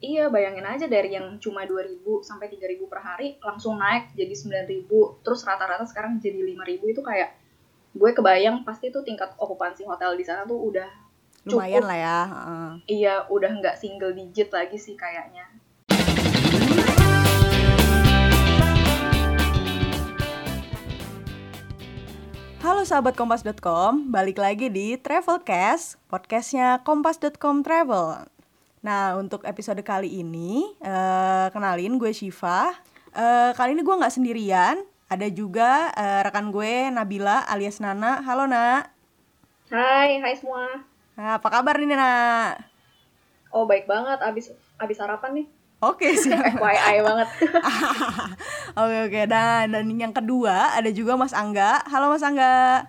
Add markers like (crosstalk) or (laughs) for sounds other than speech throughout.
Iya, bayangin aja dari yang cuma 2000 sampai 3000 per hari langsung naik jadi 9000, terus rata-rata sekarang jadi 5000 itu kayak gue kebayang pasti tuh tingkat okupansi hotel di sana tuh udah Lumayan cukup. lah ya. heeh. Iya, udah nggak single digit lagi sih kayaknya. Halo sahabat kompas.com, balik lagi di Travelcast, podcastnya kompas.com Travel. Nah, untuk episode kali ini, eh, kenalin gue Shiva. Eh, kali ini gue nggak sendirian, ada juga eh, rekan gue Nabila alias Nana. Halo Nak. Hai, hai semua. Nah, apa kabar nih Nak? Oh, baik banget abis abis sarapan nih. Oke (laughs) siap. FYI banget. (laughs) Oke oke dan dan yang kedua ada juga Mas Angga. Halo Mas Angga.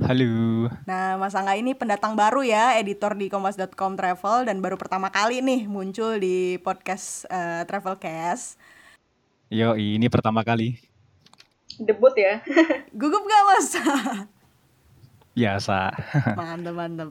Halo. Nah, Mas Angga ini pendatang baru ya, editor di kompas.com travel dan baru pertama kali nih muncul di podcast eh, Travelcast. Yo, ini pertama kali. Debut ya. (laughs) Gugup gak Mas? Biasa. (laughs) mantep mantep.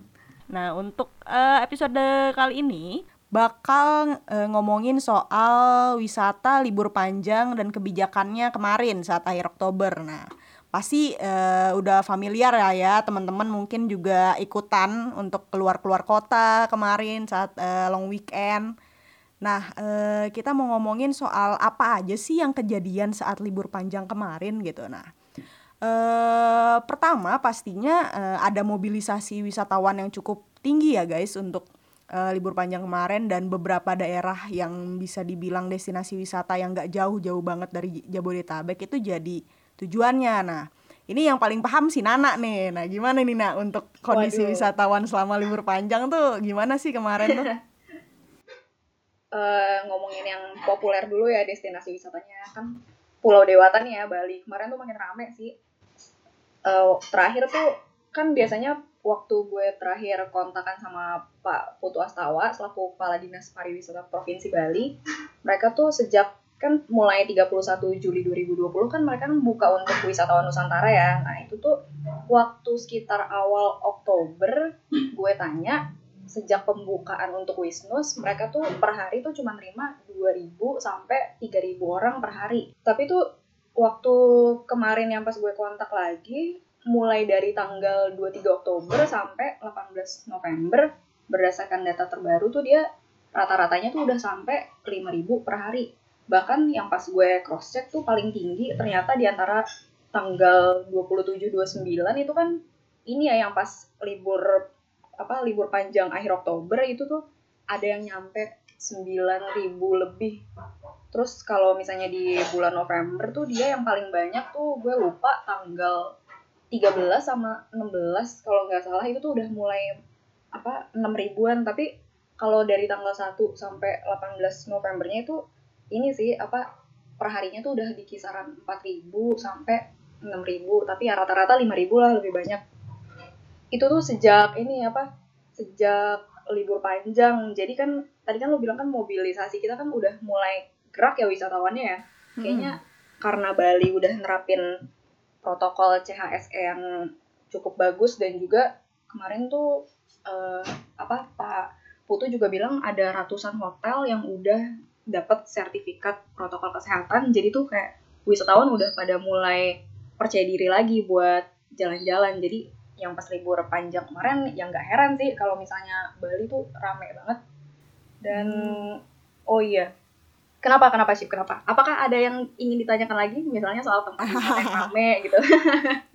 Nah, untuk eh, episode kali ini bakal eh, ngomongin soal wisata libur panjang dan kebijakannya kemarin saat akhir Oktober. Nah, pasti eh, udah familiar ya ya teman-teman mungkin juga ikutan untuk keluar-keluar kota kemarin saat eh, long weekend. Nah, eh, kita mau ngomongin soal apa aja sih yang kejadian saat libur panjang kemarin gitu. Nah, eh pertama pastinya eh, ada mobilisasi wisatawan yang cukup tinggi ya guys untuk eh, libur panjang kemarin dan beberapa daerah yang bisa dibilang destinasi wisata yang gak jauh-jauh banget dari Jabodetabek itu jadi tujuannya. Nah, ini yang paling paham si Nana nih. Nah, gimana nih Nak untuk kondisi Waduh. wisatawan selama libur panjang tuh gimana sih kemarin tuh? (laughs) Eh, ngomongin yang populer dulu ya destinasi wisatanya kan Pulau Dewata nih ya Bali. Kemarin tuh makin rame sih. Eh, terakhir tuh kan biasanya waktu gue terakhir kontakan sama Pak Putu Astawa selaku Kepala Dinas Pariwisata Provinsi Bali, mereka tuh sejak kan mulai 31 Juli 2020 kan mereka kan buka untuk wisatawan Nusantara ya. Nah, itu tuh waktu sekitar awal Oktober gue tanya sejak pembukaan untuk Wisnus mereka tuh per hari tuh cuma nerima 2000 sampai 3000 orang per hari. Tapi tuh waktu kemarin yang pas gue kontak lagi mulai dari tanggal 23 Oktober sampai 18 November berdasarkan data terbaru tuh dia rata-ratanya tuh udah sampai 5000 per hari. Bahkan yang pas gue cross check tuh paling tinggi ternyata di antara tanggal 27 29 itu kan ini ya yang pas libur apa libur panjang akhir Oktober itu tuh ada yang nyampe 9000 lebih. Terus kalau misalnya di bulan November tuh dia yang paling banyak tuh gue lupa tanggal 13 sama 16 kalau nggak salah itu tuh udah mulai apa 6 ribuan tapi kalau dari tanggal 1 sampai 18 Novembernya itu ini sih apa perharinya tuh udah di kisaran 4000 sampai 6000 tapi ya rata-rata 5000 lah lebih banyak. Itu tuh sejak ini apa sejak libur panjang. Jadi kan tadi kan lo bilang kan mobilisasi kita kan udah mulai gerak ya wisatawannya ya. Kayaknya karena Bali udah nerapin protokol CHSE yang cukup bagus dan juga kemarin tuh eh, apa Pak Putu juga bilang ada ratusan hotel yang udah dapat sertifikat protokol kesehatan jadi tuh kayak wisatawan udah pada mulai percaya diri lagi buat jalan-jalan. Jadi yang pas libur panjang kemarin yang nggak heran sih kalau misalnya Bali tuh rame banget. Dan oh iya. Kenapa? Kenapa sih kenapa? Apakah ada yang ingin ditanyakan lagi? Misalnya soal tempat (laughs) yang rame gitu. (laughs)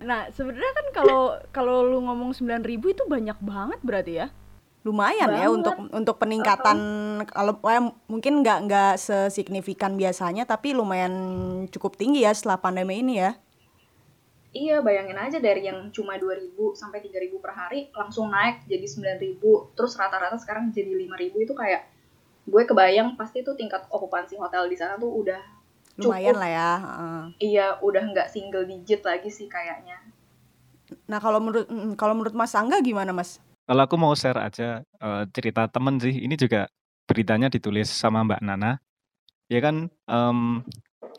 Nah, sebenarnya kan kalau kalau lu ngomong 9000 itu banyak banget berarti ya. Lumayan ya Banget. untuk untuk peningkatan kalau eh, mungkin nggak nggak sesignifikan biasanya tapi lumayan cukup tinggi ya setelah pandemi ini ya. Iya, bayangin aja dari yang cuma 2000 sampai 3000 per hari langsung naik jadi 9000, terus rata-rata sekarang jadi 5000 itu kayak gue kebayang pasti tuh tingkat okupansi hotel di sana tuh udah Lumayan cukup. lah ya. heeh. Iya, udah nggak single digit lagi sih kayaknya. Nah, kalau menurut mm, kalau menurut Mas Angga gimana, Mas? Kalau aku mau share aja eh, cerita temen sih. Ini juga beritanya ditulis sama Mbak Nana. Ya kan em,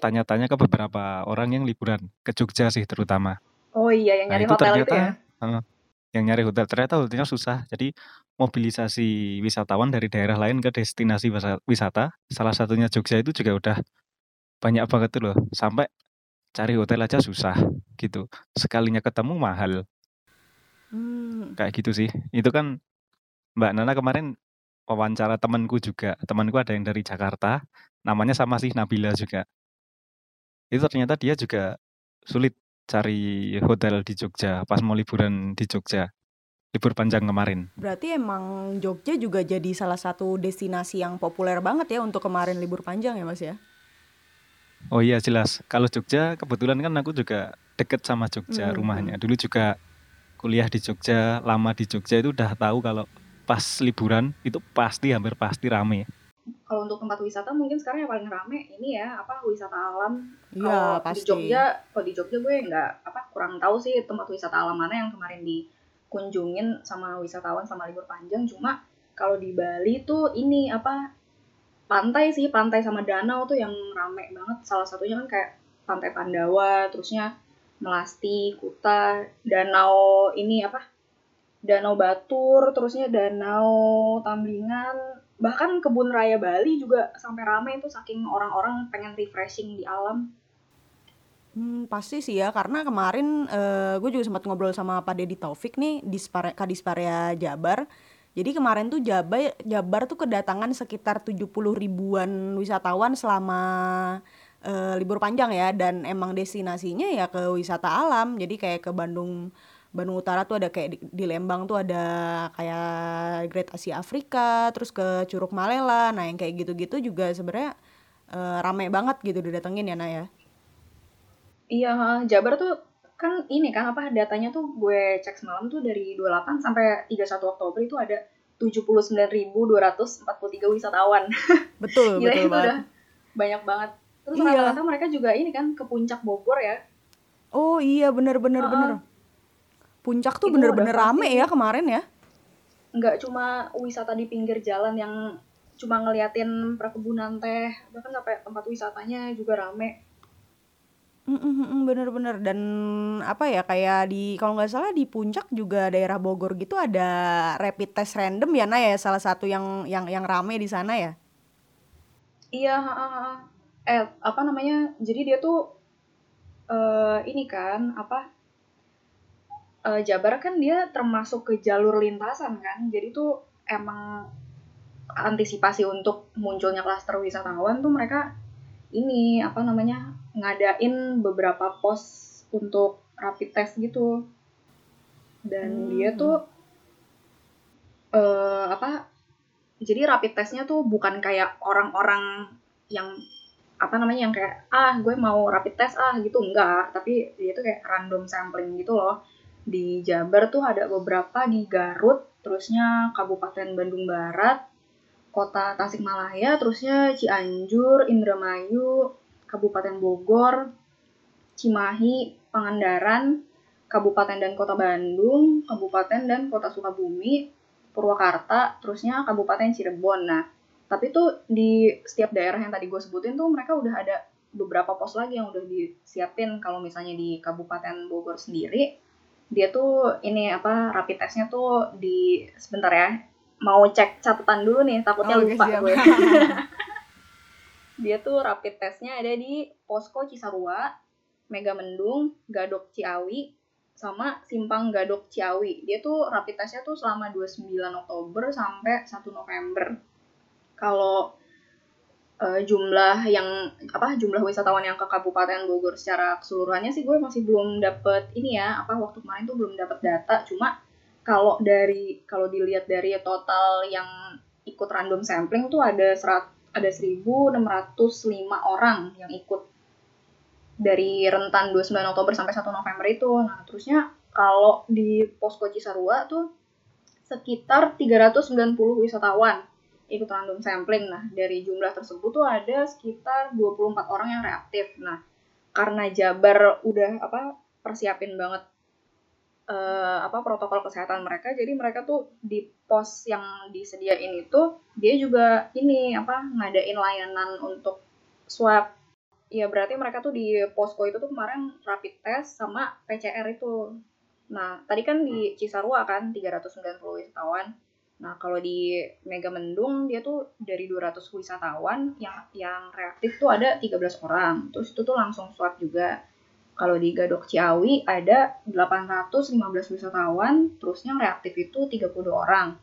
tanya-tanya ke beberapa orang yang liburan ke Jogja sih terutama. Oh iya, yang Nah nyari itu hotel itu ternyata ya. eh, yang nyari hotel ternyata hotelnya susah jadi mobilisasi wisatawan dari daerah lain ke destinasi wisata salah satunya Jogja itu juga udah banyak banget tuh loh sampai cari hotel aja susah gitu sekalinya ketemu mahal hmm. kayak gitu sih itu kan Mbak Nana kemarin wawancara temanku juga temanku ada yang dari Jakarta namanya sama sih Nabila juga itu ternyata dia juga sulit cari hotel di Jogja pas mau liburan di Jogja libur panjang kemarin. Berarti emang Jogja juga jadi salah satu destinasi yang populer banget ya untuk kemarin libur panjang ya Mas ya? Oh iya jelas. Kalau Jogja kebetulan kan aku juga deket sama Jogja hmm. rumahnya. Dulu juga kuliah di Jogja, lama di Jogja itu udah tahu kalau pas liburan itu pasti hampir pasti rame kalau untuk tempat wisata mungkin sekarang yang paling rame ini ya apa wisata alam. Iya pasti. Di Jogja, kalau di Jogja gue nggak apa kurang tahu sih tempat wisata alam mana yang kemarin dikunjungin sama wisatawan sama libur panjang. Cuma kalau di Bali tuh ini apa pantai sih pantai sama danau tuh yang rame banget. Salah satunya kan kayak pantai Pandawa, terusnya Melasti, Kuta, danau ini apa Danau Batur, terusnya Danau Tamblingan, bahkan kebun raya Bali juga sampai ramai itu saking orang-orang pengen refreshing di alam. Hmm, pasti sih ya karena kemarin uh, gue juga sempat ngobrol sama Pak Dedi Taufik nih di Jabar. Jadi kemarin tuh Jabar Jabar tuh kedatangan sekitar 70 ribuan wisatawan selama uh, libur panjang ya dan emang destinasinya ya ke wisata alam. Jadi kayak ke Bandung Bandung Utara tuh ada kayak di, di Lembang tuh ada kayak Great Asia Afrika, terus ke Curug Malela. Nah, yang kayak gitu-gitu juga sebenarnya uh, rame banget gitu didatengin ya, Naya. Iya, Jabar tuh kan ini kan apa datanya tuh gue cek semalam tuh dari 28 sampai 31 Oktober itu ada 79.243 wisatawan. Betul, (laughs) Gila, betul itu banget. udah banyak banget. Terus iya. rata-rata mereka juga ini kan ke puncak Bogor ya. Oh iya bener bener uh -uh. bener Puncak tuh bener-bener rame ya kemarin ya? Nggak cuma wisata di pinggir jalan yang cuma ngeliatin perkebunan teh, bahkan sampai tempat wisatanya juga rame. Bener-bener dan apa ya kayak di kalau nggak salah di puncak juga daerah Bogor gitu ada rapid test random ya Nah ya salah satu yang yang yang rame di sana ya. Iya, eh apa namanya? Jadi dia tuh uh, ini kan apa uh, Jabar kan dia termasuk ke jalur lintasan kan jadi tuh emang antisipasi untuk munculnya klaster wisatawan tuh mereka ini apa namanya ngadain beberapa pos untuk rapid test gitu dan hmm. dia tuh uh, apa jadi rapid testnya tuh bukan kayak orang-orang yang apa namanya yang kayak ah gue mau rapid test ah gitu enggak tapi dia tuh kayak random sampling gitu loh di Jabar tuh ada beberapa di Garut, terusnya Kabupaten Bandung Barat, Kota Tasikmalaya, terusnya Cianjur, Indramayu, Kabupaten Bogor, Cimahi, Pangandaran, Kabupaten dan Kota Bandung, Kabupaten dan Kota Sukabumi, Purwakarta, terusnya Kabupaten Cirebon. Nah, tapi tuh di setiap daerah yang tadi gue sebutin tuh mereka udah ada beberapa pos lagi yang udah disiapin. Kalau misalnya di Kabupaten Bogor sendiri dia tuh ini apa rapid testnya tuh di sebentar ya mau cek catatan dulu nih takutnya oh, lupa siap. gue (laughs) (laughs) dia tuh rapid testnya ada di posko Cisarua Mega Mendung Gadok Ciawi sama Simpang Gadok Ciawi. Dia tuh rapid testnya tuh selama 29 Oktober sampai 1 November kalau uh, jumlah yang apa jumlah wisatawan yang ke Kabupaten Bogor secara keseluruhannya sih gue masih belum dapet ini ya apa waktu kemarin tuh belum dapet data. Cuma kalau dari kalau dilihat dari total yang ikut random sampling tuh ada serat ada 1605 orang yang ikut. Dari rentan 29 Oktober sampai 1 November itu. Nah, terusnya kalau di Posko Cisarua tuh sekitar 390 wisatawan ikut random sampling. Nah, dari jumlah tersebut tuh ada sekitar 24 orang yang reaktif. Nah, karena Jabar udah apa persiapin banget uh, apa protokol kesehatan mereka, jadi mereka tuh di pos yang disediain itu dia juga ini apa ngadain layanan untuk swab. Ya berarti mereka tuh di posko itu tuh kemarin rapid test sama PCR itu. Nah, tadi kan di Cisarua kan 390 wisatawan. Nah, kalau di Megamendung dia tuh dari 200 wisatawan yang yang reaktif tuh ada 13 orang. Terus itu tuh langsung swab juga. Kalau di Gadok Ciawi ada 815 wisatawan, terus yang reaktif itu 32 orang.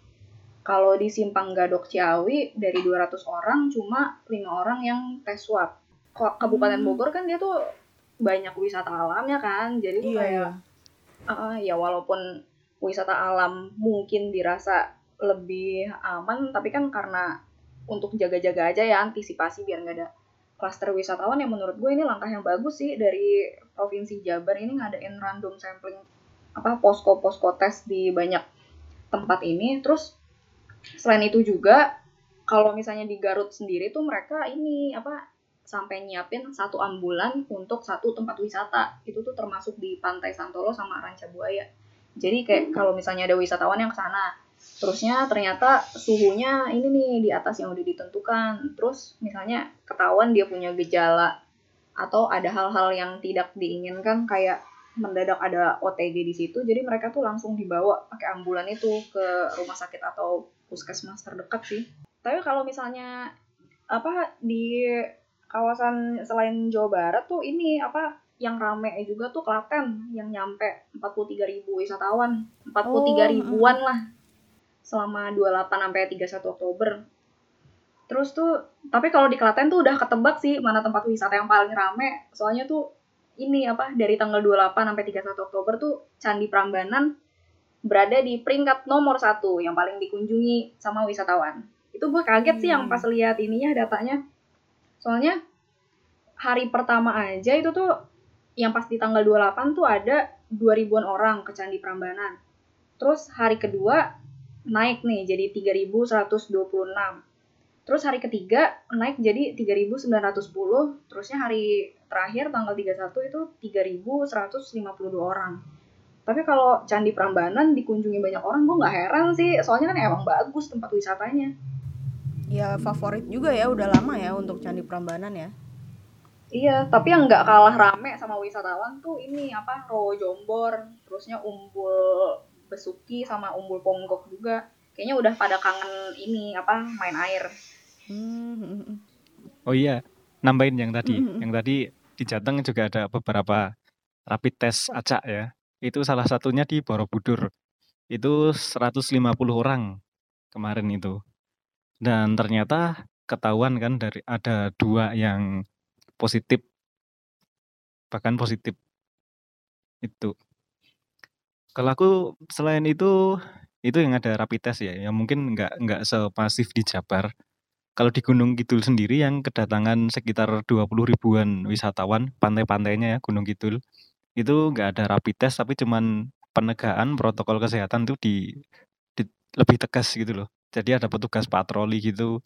Kalau di Simpang Gadok Ciawi dari 200 orang cuma 5 orang yang tes swab. Kok Kabupaten Hmm. Bogor kan dia tuh banyak wisata alamnya kan. Jadi Iya, kayak uh, ya walaupun wisata alam mungkin dirasa lebih aman, tapi kan karena untuk jaga-jaga aja ya antisipasi biar nggak ada klaster wisatawan yang menurut gue ini langkah yang bagus sih dari provinsi Jabar ini ngadain random sampling apa posko-posko tes di banyak tempat ini. Terus selain itu juga kalau misalnya di Garut sendiri tuh mereka ini apa sampai nyiapin satu ambulan untuk satu tempat wisata. Itu tuh termasuk di Pantai Santolo sama Ranca Buaya. Jadi kayak kalau misalnya ada wisatawan yang ke sana terusnya ternyata suhunya ini nih di atas yang udah ditentukan. Terus misalnya ketahuan dia punya gejala atau ada hal-hal yang tidak diinginkan kayak mendadak ada OTG di situ jadi mereka tuh langsung dibawa pakai ambulan itu ke rumah sakit atau puskesmas terdekat sih. Tapi kalau misalnya apa di kawasan selain Jawa Barat tuh ini apa yang rame juga tuh Klaten yang nyampe 43.000 wisatawan. 43 Oh, ribuan lah selama 28 sampai 31 Oktober. Terus tuh tapi kalau di Klaten tuh udah ketebak sih mana tempat wisata yang paling rame. Soalnya tuh ini apa dari tanggal 28 sampai 31 Oktober tuh Candi Prambanan berada di peringkat nomor satu yang paling dikunjungi sama wisatawan. Itu gue kaget sih yang Hmm. pas lihat ininya datanya. Soalnya hari pertama aja itu tuh yang pas di tanggal 28 tuh ada 2000-an orang ke Candi Prambanan. Terus hari kedua naik nih jadi 3126 terus hari ketiga naik jadi 3910 terusnya hari terakhir tanggal 31 itu 3152 orang. Tapi kalau Candi Prambanan dikunjungi banyak orang gue nggak heran sih. Soalnya kan emang bagus tempat wisatanya. Ya favorit juga ya udah lama ya untuk Candi Prambanan ya. iya tapi yang nggak kalah rame sama wisatawan tuh ini apa Rowo Jombor terusnya Umbul Besuki sama Umbul Ponggok juga kayaknya udah pada kangen ini apa main air Hmm. Oh iya, nambahin yang tadi. Mm-mm. Yang tadi di Jateng juga ada beberapa rapid test acak ya. Itu salah satunya di Borobudur. Itu 150 orang kemarin itu. Dan ternyata ketahuan kan dari ada dua yang positif. Bahkan positif. Itu. Kalau aku selain itu itu yang ada rapid test ya, yang mungkin nggak nggak sepasif di Jabar. Kalau di Gunung Kidul sendiri yang kedatangan sekitar 20 ribuan wisatawan pantai-pantainya ya Gunung Kidul itu nggak ada rapid test tapi cuman penegakan protokol kesehatan tuh di, di- lebih tegas gitu loh. Jadi ada petugas patroli gitu.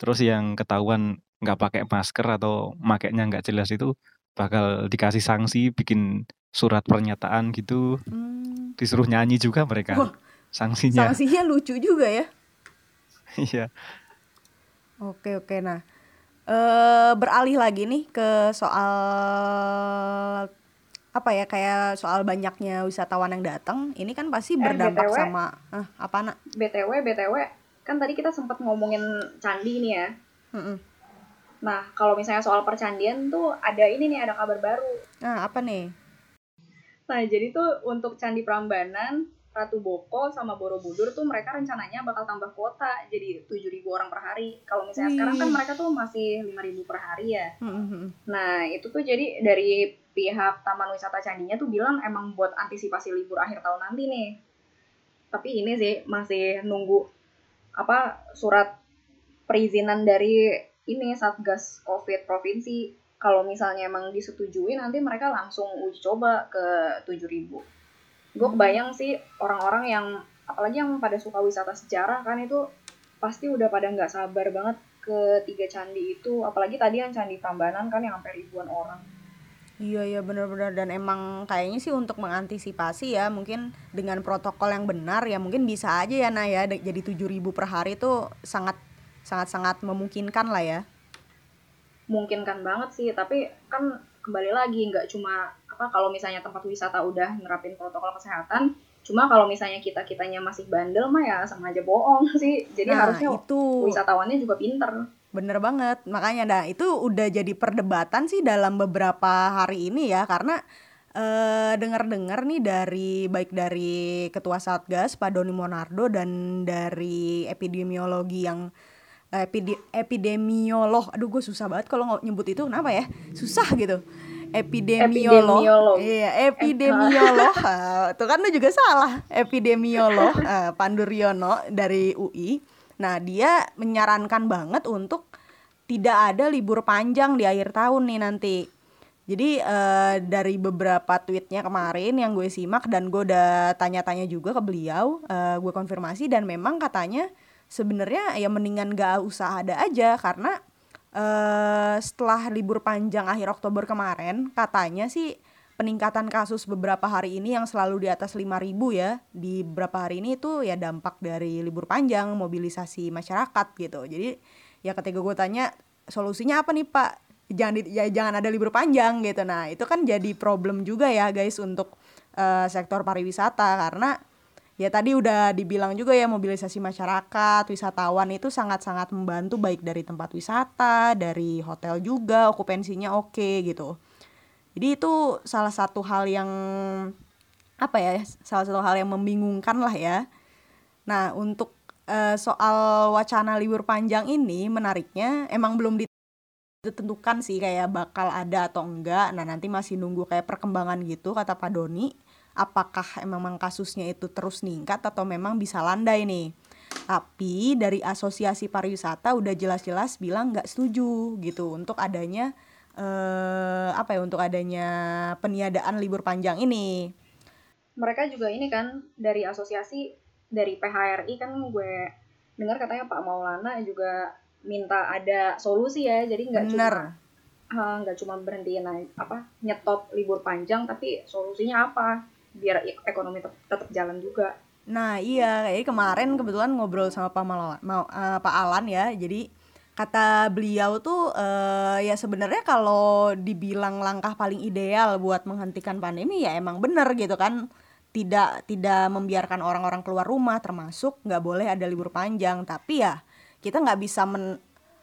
Terus yang ketahuan nggak pakai masker atau makainya nggak jelas itu bakal dikasih sanksi, bikin surat pernyataan gitu, Hmm. Disuruh nyanyi juga mereka Wah, sanksinya. Sanksinya lucu juga ya. (laughs) Iya. Oke oke nah eh beralih lagi nih ke soal apa ya kayak soal banyaknya wisatawan yang datang ini kan pasti Eh, berdampak BTW. sama ah, apa nak BTW, BTW, kan tadi kita sempat ngomongin candi nih ya. Mm-mm. Nah, kalau misalnya soal percandian tuh ada ini nih, ada kabar baru. nah apa nih Nah, jadi tuh untuk Candi Prambanan, Ratu Boko, sama Borobudur tuh mereka rencananya bakal tambah kuota jadi 7.000 orang per hari. Kalau misalnya Wih. sekarang kan mereka tuh masih 5.000 per hari ya. Mm-mm. Nah, itu tuh jadi dari pihak Taman Wisata Candinya tuh bilang emang buat antisipasi libur akhir tahun nanti nih. Tapi ini sih masih nunggu apa surat perizinan dari ini Satgas Covid provinsi. Kalau misalnya emang disetujui nanti mereka langsung uji coba ke 7000. Gue Hmm. kebayang sih orang-orang yang apalagi yang pada suka wisata sejarah kan itu pasti udah pada nggak sabar banget ke tiga candi itu apalagi tadi yang candi Prambanan kan yang sampai ribuan orang Iya iya benar-benar dan emang kayaknya sih untuk mengantisipasi ya mungkin dengan protokol yang benar ya mungkin bisa aja ya Nah ya jadi 7000 per hari itu sangat sangat sangat memungkinkan lah ya. Mungkin kan banget sih tapi kan kembali lagi nggak cuma apa kalau misalnya tempat wisata udah nerapin protokol kesehatan cuma kalau misalnya kita kitanya masih bandel mah ya sama aja bohong (laughs) sih. Jadi Nah, harusnya itu. wisatawannya juga pinter. Bener banget, makanya nah itu udah jadi perdebatan sih dalam beberapa hari ini ya karena eh dengar-dengar nih dari baik dari Ketua Satgas Pak Doni Monardo dan dari epidemiologi yang epide- epidemiolog, aduh gue susah banget kalau ngo- nyebut itu. Kenapa ya? Susah gitu. Epidemiolog, Epidemiolog. iya epidemiolog Ah, (laughs) tuh kan lu juga salah. Epidemiolog (laughs) eh, Panduryono dari UI nah dia menyarankan banget untuk tidak ada libur panjang di akhir tahun nih nanti. Jadi eh, dari beberapa tweetnya kemarin yang gue simak dan gue udah tanya-tanya juga ke beliau, eh, gue konfirmasi dan memang katanya sebenarnya ya mendingan gak usah ada aja karena eh setelah libur panjang akhir Oktober kemarin katanya sih peningkatan kasus beberapa hari ini yang selalu di atas 5000 ya di beberapa hari ini itu ya dampak dari libur panjang mobilisasi masyarakat gitu. Jadi ya ketika gue tanya solusinya apa nih pak? Jangan di- ya jangan ada libur panjang gitu. Nah itu kan jadi problem juga ya guys untuk eh, sektor pariwisata karena ya tadi udah dibilang juga ya mobilisasi masyarakat wisatawan itu sangat-sangat membantu baik dari tempat wisata dari hotel juga okupansinya oke gitu. Jadi itu salah satu hal yang apa ya salah satu hal yang membingungkan lah ya. Nah untuk eh, soal wacana libur panjang ini menariknya emang belum ditentukan sih kayak bakal ada atau enggak. Nah nanti masih nunggu kayak perkembangan gitu kata Pak Doni apakah memang kasusnya itu terus ningkat atau memang bisa landai nih. Tapi dari asosiasi pariwisata udah jelas-jelas bilang nggak setuju gitu untuk adanya eh apa ya untuk adanya peniadaan libur panjang ini. Mereka juga ini kan dari asosiasi dari PHRI kan gue dengar katanya Pak Maulana juga minta ada solusi ya. Jadi nggak cuma ah, nggak cuma berhentiin apa nyetop libur panjang tapi solusinya apa biar ekonomi tet- tetap jalan juga Nah iya, kayak kemarin kebetulan ngobrol sama Pak Mal mau eh, Pak Alan ya. Jadi kata beliau tuh eh, ya sebenarnya kalau dibilang langkah paling ideal buat menghentikan pandemi ya emang bener gitu kan. Tidak tidak membiarkan orang-orang keluar rumah termasuk nggak boleh ada libur panjang. Tapi ya kita nggak bisa men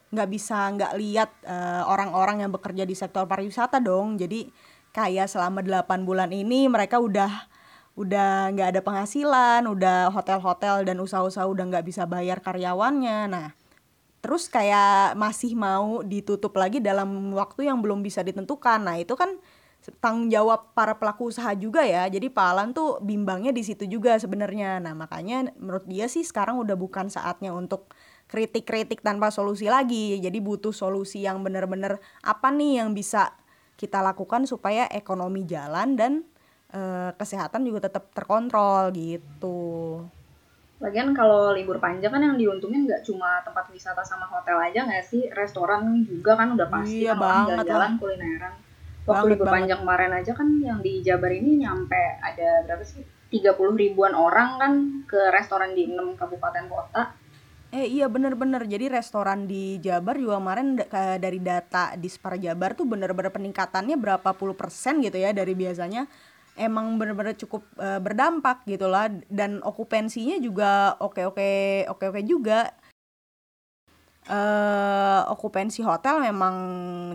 nggak bisa nggak lihat eh, orang-orang yang bekerja di sektor pariwisata dong. Jadi kayak selama 8 bulan ini mereka udah udah nggak ada penghasilan, udah hotel-hotel dan usaha-usaha udah nggak bisa bayar karyawannya. Nah, terus kayak masih mau ditutup lagi dalam waktu yang belum bisa ditentukan. Nah, itu kan tanggung jawab para pelaku usaha juga ya. Jadi Pak Alan tuh bimbangnya di situ juga sebenarnya. Nah, makanya menurut dia sih sekarang udah bukan saatnya untuk kritik-kritik tanpa solusi lagi. Jadi butuh solusi yang bener-bener apa nih yang bisa kita lakukan supaya ekonomi jalan dan eh, kesehatan juga tetap terkontrol gitu. lagian kalau libur panjang kan yang diuntungin nggak cuma tempat wisata sama hotel aja nggak sih? Restoran juga kan udah pasti Iya kan jalan-jalan kulineran. Waktu Banget, libur banget. panjang kemarin aja kan yang di Jabar ini nyampe ada berapa sih? 30 ribuan orang kan ke restoran di 6 kabupaten kota Eh iya bener-bener jadi restoran di Jabar juga kemarin dari data di Spar Jabar tuh bener-bener peningkatannya berapa puluh persen gitu ya dari biasanya. Emang bener-bener cukup eh, berdampak gitu lah. Dan okupansinya juga oke-oke oke-oke juga. Eh okupansi hotel memang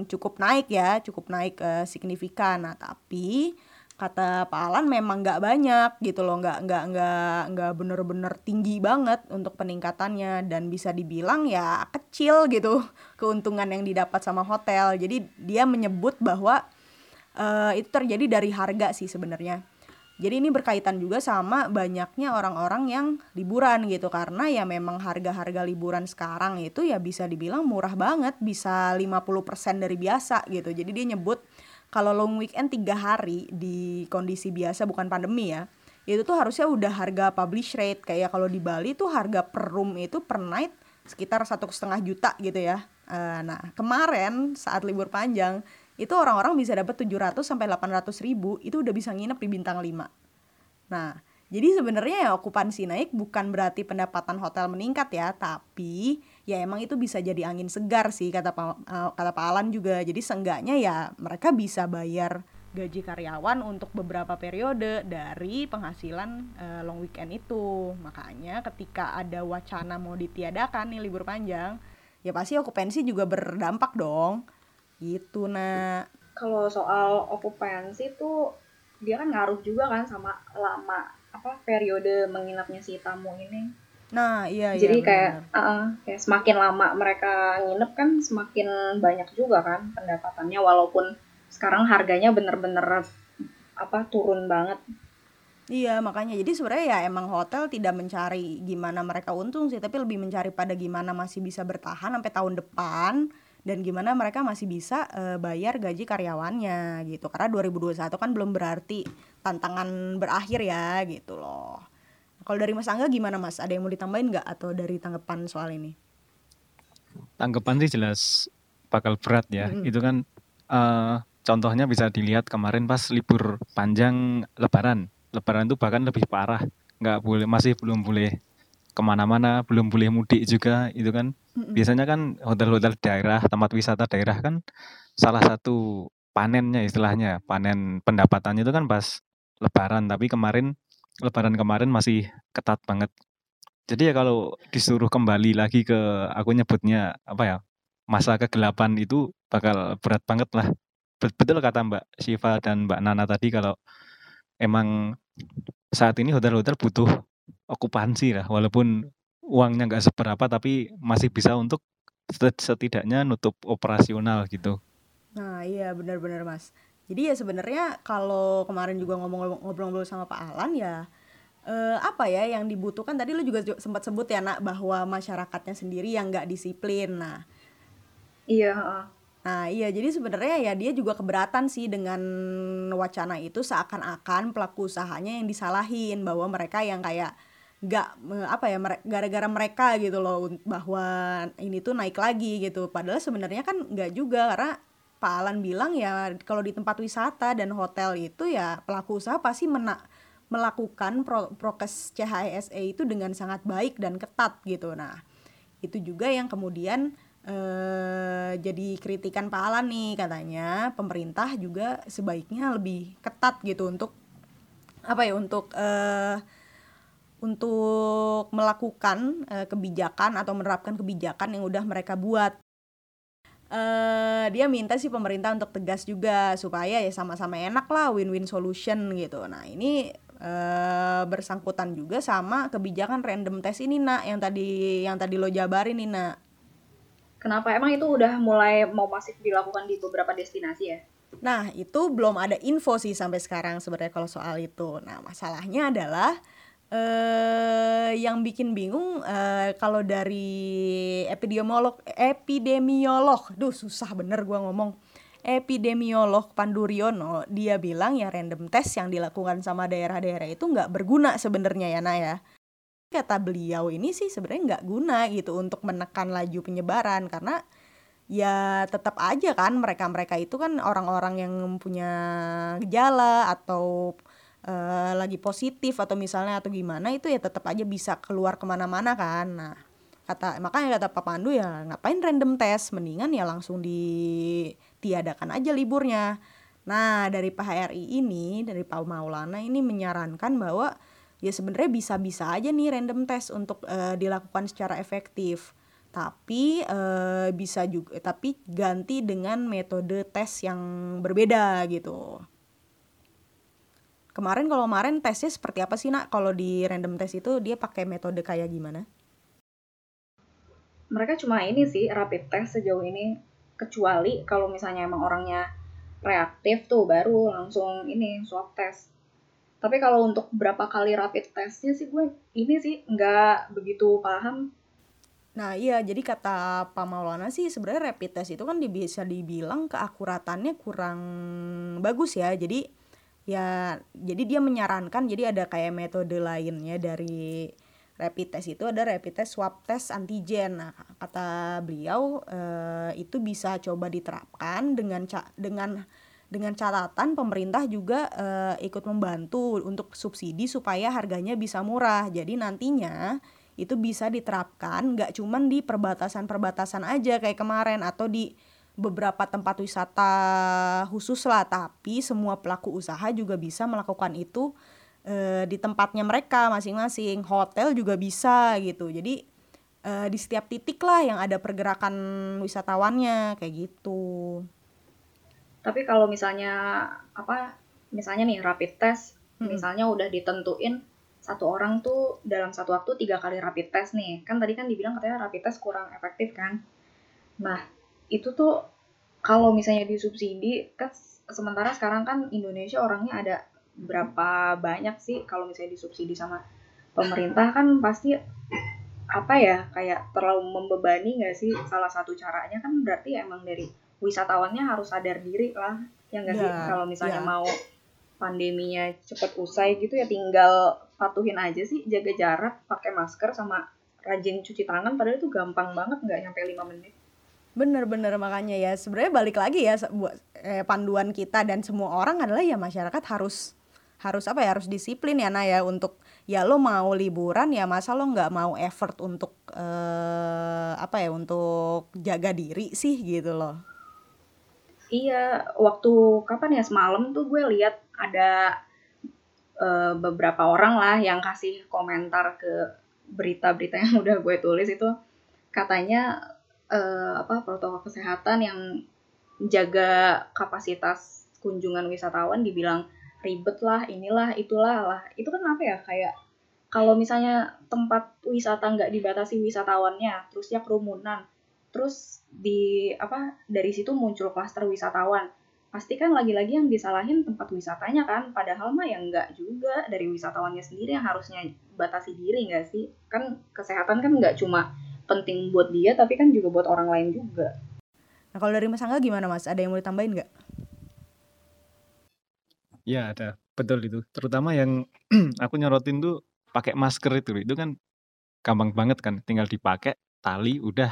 cukup naik ya, cukup naik eh, signifikan. Nah, tapi kata Pak Alan memang nggak banyak gitu loh, nggak nggak nggak nggak bener-bener tinggi banget untuk peningkatannya dan bisa dibilang ya kecil gitu (laughs) keuntungan yang didapat sama hotel. Jadi dia menyebut bahwa eh, itu terjadi dari harga sih sebenarnya. Jadi ini berkaitan juga sama banyaknya orang-orang yang liburan gitu karena ya memang harga-harga liburan sekarang itu ya bisa dibilang murah banget, bisa 50% dari biasa gitu. Jadi dia nyebut kalau long weekend tiga hari di kondisi biasa bukan pandemi ya, itu tuh harusnya udah harga publish rate kayak kalau di Bali tuh harga per room itu per night sekitar satu setengah juta gitu ya. Eh, nah kemarin saat libur panjang itu orang-orang bisa dapat 700 sampai 800 ribu itu udah bisa nginep di bintang 5 Nah, jadi sebenarnya ya okupansi naik bukan berarti pendapatan hotel meningkat ya, tapi ya emang itu bisa jadi angin segar sih kata Pak eh, kata Pak Alan juga. Jadi seenggaknya ya mereka bisa bayar gaji karyawan untuk beberapa periode dari penghasilan uh, long weekend itu. Makanya ketika ada wacana mau ditiadakan nih libur panjang, ya pasti okupansi juga berdampak dong. Gitu, nah. Kalau soal okupansi tuh dia kan ngaruh juga kan sama lama apa periode menginapnya si tamu ini. Nah, iya Jadi iya. kayak uh, kayak semakin lama mereka nginep kan semakin banyak juga kan pendapatannya walaupun sekarang harganya bener-bener apa turun banget. Iya makanya. Jadi sebenarnya ya emang hotel tidak mencari gimana mereka untung sih tapi lebih mencari pada gimana masih bisa bertahan sampai tahun depan dan gimana mereka masih bisa uh, bayar gaji karyawannya gitu. Karena 2021 kan belum berarti tantangan berakhir ya gitu loh kalau dari Mas Angga gimana Mas? Ada yang mau ditambahin nggak atau dari tanggapan soal ini? Tanggapan sih jelas bakal berat ya. Mm -hmm. itu kan uh, contohnya bisa dilihat kemarin pas libur panjang lebaran. Lebaran itu bahkan lebih parah. Nggak boleh masih belum boleh ke mana-mana belum boleh mudik juga itu kan. Mm-hmm. biasanya kan hotel-hotel daerah tempat wisata daerah kan salah satu panennya istilahnya panen pendapatannya itu kan pas lebaran. Tapi kemarin lebaran kemarin masih ketat banget jadi ya kalau disuruh kembali lagi ke aku nyebutnya apa ya masa kegelapan itu bakal berat banget lah betul kata Mbak Siva dan Mbak Nana tadi kalau emang saat ini hotel-hotel butuh okupansi lah walaupun uangnya nggak seberapa tapi masih bisa untuk setidaknya nutup operasional gitu. Nah iya benar-benar mas. Jadi ya sebenarnya kalau kemarin juga ngobrol-ngobrol sama Pak Alan ya eh, apa ya yang dibutuhkan tadi lu juga sempat sebut ya nak bahwa masyarakatnya sendiri yang nggak disiplin. Nah iya Nah, iya jadi sebenarnya ya dia juga keberatan sih dengan wacana itu seakan-akan pelaku usahanya yang disalahin bahwa mereka yang kayak nggak apa ya gara-gara mereka gitu loh bahwa ini tuh naik lagi gitu. Padahal sebenarnya kan nggak juga karena Pak Alan bilang ya kalau di tempat wisata dan hotel itu ya pelaku usaha pasti mena melakukan pro prokes CHSE itu dengan sangat baik dan ketat gitu. Nah, itu juga yang kemudian eh, jadi kritikan Pak Alan nih katanya pemerintah juga sebaiknya lebih ketat gitu untuk apa ya untuk eh, untuk melakukan eh, kebijakan atau menerapkan kebijakan yang udah mereka buat uh, dia minta sih pemerintah untuk tegas juga supaya ya sama-sama enak lah win-win solution gitu. Nah ini uh, bersangkutan juga sama kebijakan random test ini nak yang tadi yang tadi lo jabarin nih nak. Kenapa emang itu udah mulai mau masif dilakukan di beberapa destinasi ya? Nah, itu belum ada info sih sampai sekarang sebenarnya kalau soal itu. Nah, masalahnya adalah eh yang bikin bingung eh, kalau dari epidemiolog epidemiolog, duh susah bener gua ngomong. Epidemiolog Panduriono dia bilang ya random test yang dilakukan sama daerah-daerah itu nggak berguna sebenarnya ya Naya kata beliau ini sih sebenarnya nggak guna gitu untuk menekan laju penyebaran karena ya tetap aja kan mereka-mereka itu kan orang-orang yang punya gejala atau uh, lagi positif atau misalnya atau gimana itu ya tetap aja bisa keluar ke mana-mana kan. Nah kata makanya kata Pak Pandu ya ngapain random test? Mendingan ya langsung ditiadakan aja liburnya. Nah dari Pak HRI ini dari Pak Maulana ini menyarankan bahwa ya sebenarnya bisa-bisa aja nih random test untuk uh, dilakukan secara efektif. Tapi uh, bisa juga tapi ganti dengan metode tes yang berbeda gitu kemarin kalau kemarin tesnya seperti apa sih nak? Kalau di random test itu dia pakai metode kayak gimana? Mereka cuma ini sih rapid test sejauh ini. Kecuali kalau misalnya emang orangnya reaktif tuh baru langsung ini swab test. Tapi kalau untuk berapa kali rapid testnya sih gue ini sih nggak begitu paham. Nah iya jadi kata Pak Maulana sih sebenarnya rapid test itu kan bisa dibilang keakuratannya kurang bagus ya. Jadi ya jadi dia menyarankan jadi ada kayak metode lainnya dari rapid test itu ada rapid test swab test antigen nah kata beliau eh, itu bisa coba diterapkan dengan dengan dengan catatan pemerintah juga uh, ikut membantu untuk subsidi supaya harganya bisa murah. Jadi nantinya itu bisa diterapkan nggak cuman di perbatasan-perbatasan aja kayak kemarin atau di beberapa tempat wisata khusus lah, tapi semua pelaku usaha juga bisa melakukan itu e, di tempatnya mereka masing-masing. Hotel juga bisa gitu. Jadi e, di setiap titik lah yang ada pergerakan wisatawannya kayak gitu. Tapi kalau misalnya apa misalnya nih rapid test, hmm. misalnya udah ditentuin satu orang tuh dalam satu waktu tiga kali rapid test nih. Kan tadi kan dibilang katanya rapid test kurang efektif kan. Nah, itu tuh kalau misalnya disubsidi kan sementara sekarang kan Indonesia orangnya ada berapa banyak sih kalau misalnya disubsidi sama pemerintah kan pasti apa ya kayak terlalu membebani nggak sih? Salah satu caranya kan berarti emang dari wisatawannya harus sadar diri lah ya nggak yeah, sih? Ya, kalau misalnya yeah. mau pandeminya cepet usai gitu ya tinggal patuhin aja sih jaga jarak pakai masker sama rajin cuci tangan padahal itu gampang banget nggak nyampe lima menit Bener-bener makanya ya sebenarnya balik lagi ya buat eh, panduan kita dan semua orang adalah ya masyarakat harus harus apa ya harus disiplin ya Naya untuk ya lo mau liburan ya masa lo nggak mau effort untuk eh, apa ya untuk jaga diri sih gitu loh. Iya, waktu kapan ya semalam tuh gue lihat ada uh, beberapa orang lah yang kasih komentar ke berita-berita yang (laughs) udah gue tulis itu katanya uh, apa protokol kesehatan yang jaga kapasitas kunjungan wisatawan dibilang ribet lah inilah itulah lah. Itu kan apa ya kayak kalau misalnya tempat wisata nggak dibatasi wisatawannya terus ya kerumunan terus di apa dari situ muncul klaster wisatawan. Pasti kan lagi-lagi yang disalahin tempat wisatanya kan padahal mah yang nggak juga dari wisatawannya sendiri yang harusnya batasi diri nggak sih? Kan kesehatan kan nggak cuma penting buat dia tapi kan juga buat orang lain juga. Nah kalau dari Mas Angga gimana Mas? Ada yang mau ditambahin nggak? Ya ada, betul itu. Terutama yang (clears throat) aku nyorotin tuh pakai masker itu, itu kan gampang banget kan, tinggal dipakai tali udah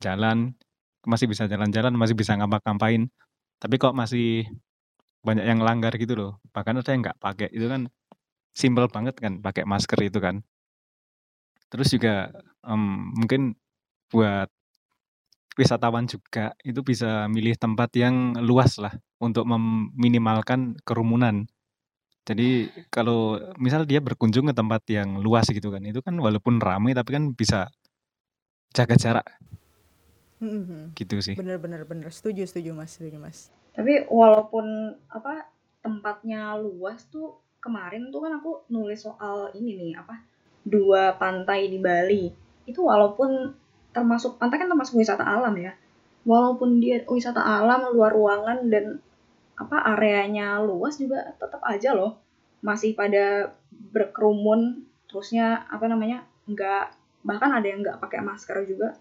jalan, masih bisa jalan-jalan, masih bisa ngapa-ngapain. Tapi kok masih banyak yang langgar gitu loh. Bahkan ada yang nggak pakai, itu kan simple banget kan pakai masker itu kan. Terus juga, um, mungkin buat wisatawan juga, itu bisa milih tempat yang luas lah, untuk meminimalkan kerumunan. Jadi, kalau misal dia berkunjung ke tempat yang luas gitu kan, itu kan walaupun ramai tapi kan bisa jaga jarak. Mm-hmm. Gitu sih. Bener bener bener, setuju setuju Mas setuju Mas. Tapi walaupun, apa, tempatnya luas tuh, kemarin tuh kan aku nulis soal ini nih, apa dua pantai di Bali. Itu walaupun termasuk pantai kan termasuk wisata alam ya. Walaupun dia wisata alam luar ruangan dan apa areanya luas juga tetap aja loh. Masih pada berkerumun terusnya apa namanya nggak bahkan ada yang nggak pakai masker juga.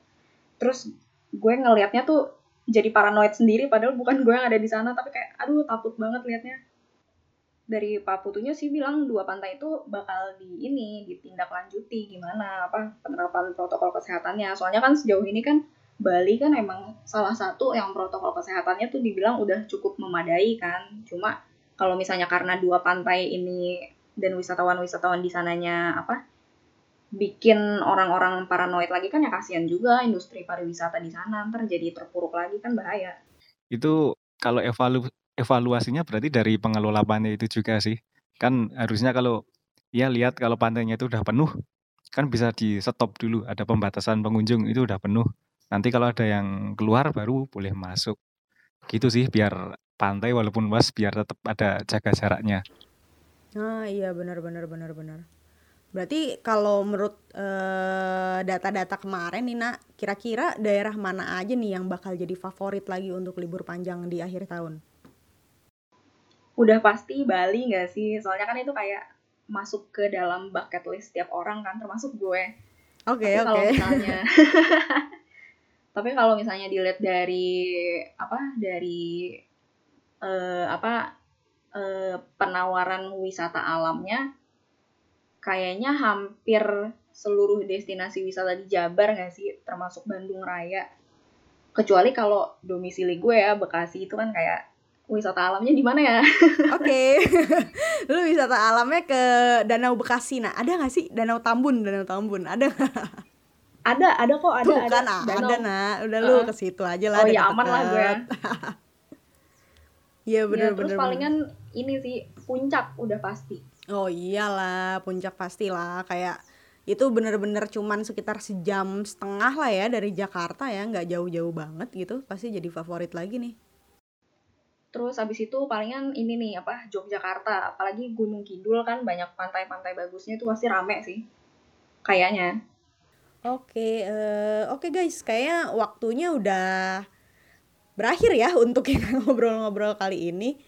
Terus gue ngelihatnya tuh jadi paranoid sendiri padahal bukan gue yang ada di sana tapi kayak aduh takut banget liatnya dari Pak Putunya sih bilang dua pantai itu bakal di ini ditindaklanjuti gimana apa penerapan protokol kesehatannya. Soalnya kan sejauh ini kan Bali kan emang salah satu yang protokol kesehatannya tuh dibilang udah cukup memadai kan. Cuma kalau misalnya karena dua pantai ini dan wisatawan-wisatawan di sananya apa bikin orang-orang paranoid lagi kan ya kasihan juga industri pariwisata di sana ntar jadi terpuruk lagi kan bahaya. Itu kalau evalu evaluasinya berarti dari pengelola pantai itu juga sih. Kan harusnya kalau ya lihat kalau pantainya itu udah penuh, kan bisa di-stop dulu, ada pembatasan pengunjung itu udah penuh. Nanti kalau ada yang keluar baru boleh masuk. Gitu sih biar pantai walaupun luas biar tetap ada jaga jaraknya. Ah iya benar benar benar benar. Berarti kalau menurut data data-data kemarin nih nak, kira-kira daerah mana aja nih yang bakal jadi favorit lagi untuk libur panjang di akhir tahun? Udah pasti Bali nggak sih? Soalnya kan itu kayak masuk ke dalam bucket list setiap orang kan, termasuk gue. Oke okay, oke. Okay. misalnya, (laughs) tapi kalau misalnya dilihat dari apa dari uh, apa uh, penawaran wisata alamnya, kayaknya hampir seluruh destinasi wisata di Jabar nggak sih, termasuk Bandung Raya. Kecuali kalau domisili gue ya Bekasi itu kan kayak wisata alamnya di mana ya? (laughs) Oke, okay. lu wisata alamnya ke Danau Bekasi, nah ada nggak sih Danau Tambun, Danau Tambun, ada ada ada kok ada Tuh ada kan ada Danau. nak, udah lu Heeh. ke situ aja lah. oh ya aman lah gue (laughs) Iya ya, bener terus bener. palingan ini sih puncak udah pasti Oh iyalah, puncak pastilah kayak itu bener-bener cuman sekitar sejam setengah lah ya dari Jakarta ya, nggak jauh-jauh banget gitu. Pasti jadi favorit lagi nih. Terus habis itu palingan ini nih apa Yogyakarta apalagi Gunung Kidul kan banyak pantai-pantai bagusnya itu pasti rame sih kayaknya Oke, eh, oke guys, kayaknya waktunya udah berakhir ya (laughs) untuk kita ngobrol-ngobrol kali ini.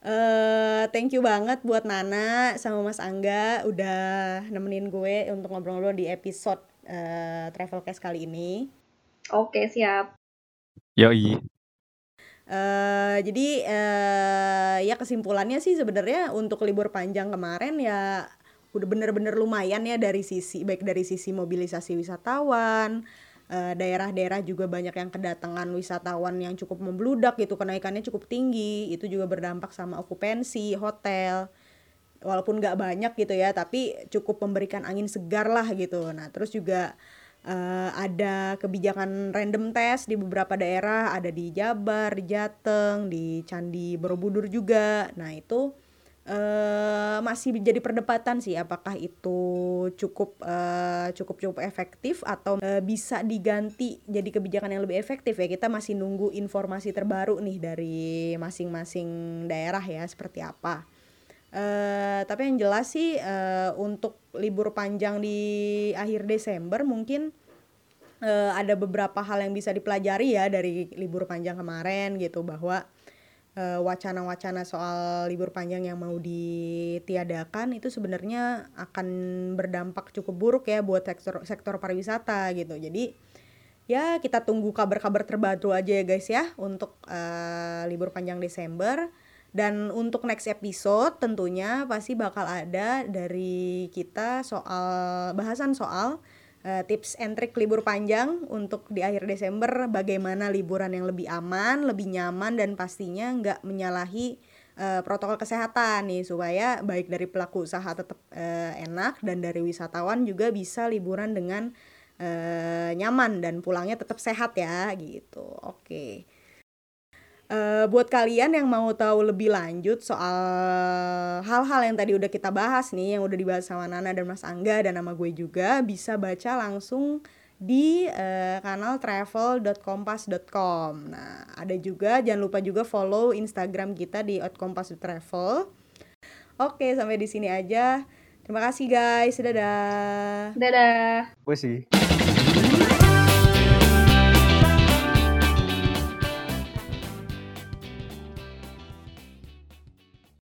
eh thank you banget buat Nana sama Mas Angga udah nemenin gue untuk ngobrol-ngobrol di episode eh, Travelcast kali ini. oke siap Yoi. Eh jadi eh ya kesimpulannya sih sebenarnya untuk libur panjang kemarin ya udah bener-bener lumayan ya dari sisi baik dari sisi mobilisasi wisatawan eh, daerah-daerah juga banyak yang kedatangan wisatawan yang cukup membludak gitu kenaikannya cukup tinggi itu juga berdampak sama okupansi hotel walaupun nggak banyak gitu ya tapi cukup memberikan angin segar lah gitu. Nah terus juga eh, ada kebijakan random test di beberapa daerah. Ada di Jabar di Jateng di Candi Borobudur juga. Nah itu eh masih jadi perdebatan sih apakah itu cukup eh, cukup cukup efektif atau eh, bisa diganti jadi kebijakan yang lebih efektif. Ya kita masih nunggu informasi terbaru nih dari masing-masing daerah ya seperti apa eh tapi yang jelas sih eh, untuk libur panjang di akhir Desember mungkin eh, ada beberapa hal yang bisa dipelajari ya dari libur panjang kemarin gitu bahwa eh, wacana-wacana soal libur panjang yang mau ditiadakan itu sebenarnya akan berdampak cukup buruk ya buat sektor sektor pariwisata gitu. Jadi ya kita tunggu kabar-kabar terbaru aja ya guys ya untuk eh, libur panjang Desember dan untuk next episode tentunya pasti bakal ada dari kita soal bahasan soal eh, tips and trick libur panjang untuk di akhir Desember bagaimana liburan yang lebih aman, lebih nyaman dan pastinya nggak menyalahi eh, protokol kesehatan nih supaya baik dari pelaku usaha tetap eh, enak dan dari wisatawan juga bisa liburan dengan eh, nyaman dan pulangnya tetap sehat ya gitu. Oke. Eh, buat kalian yang mau tahu lebih lanjut soal hal-hal yang tadi udah kita bahas nih, yang udah dibahas sama Nana dan Mas Angga dan nama gue juga, bisa baca langsung di eh, kanal travel.kompas.com. Nah, ada juga jangan lupa juga follow Instagram kita di @kompas.travel. Oke, sampai di sini aja. Terima kasih guys. Dadah. dadah Wes sih.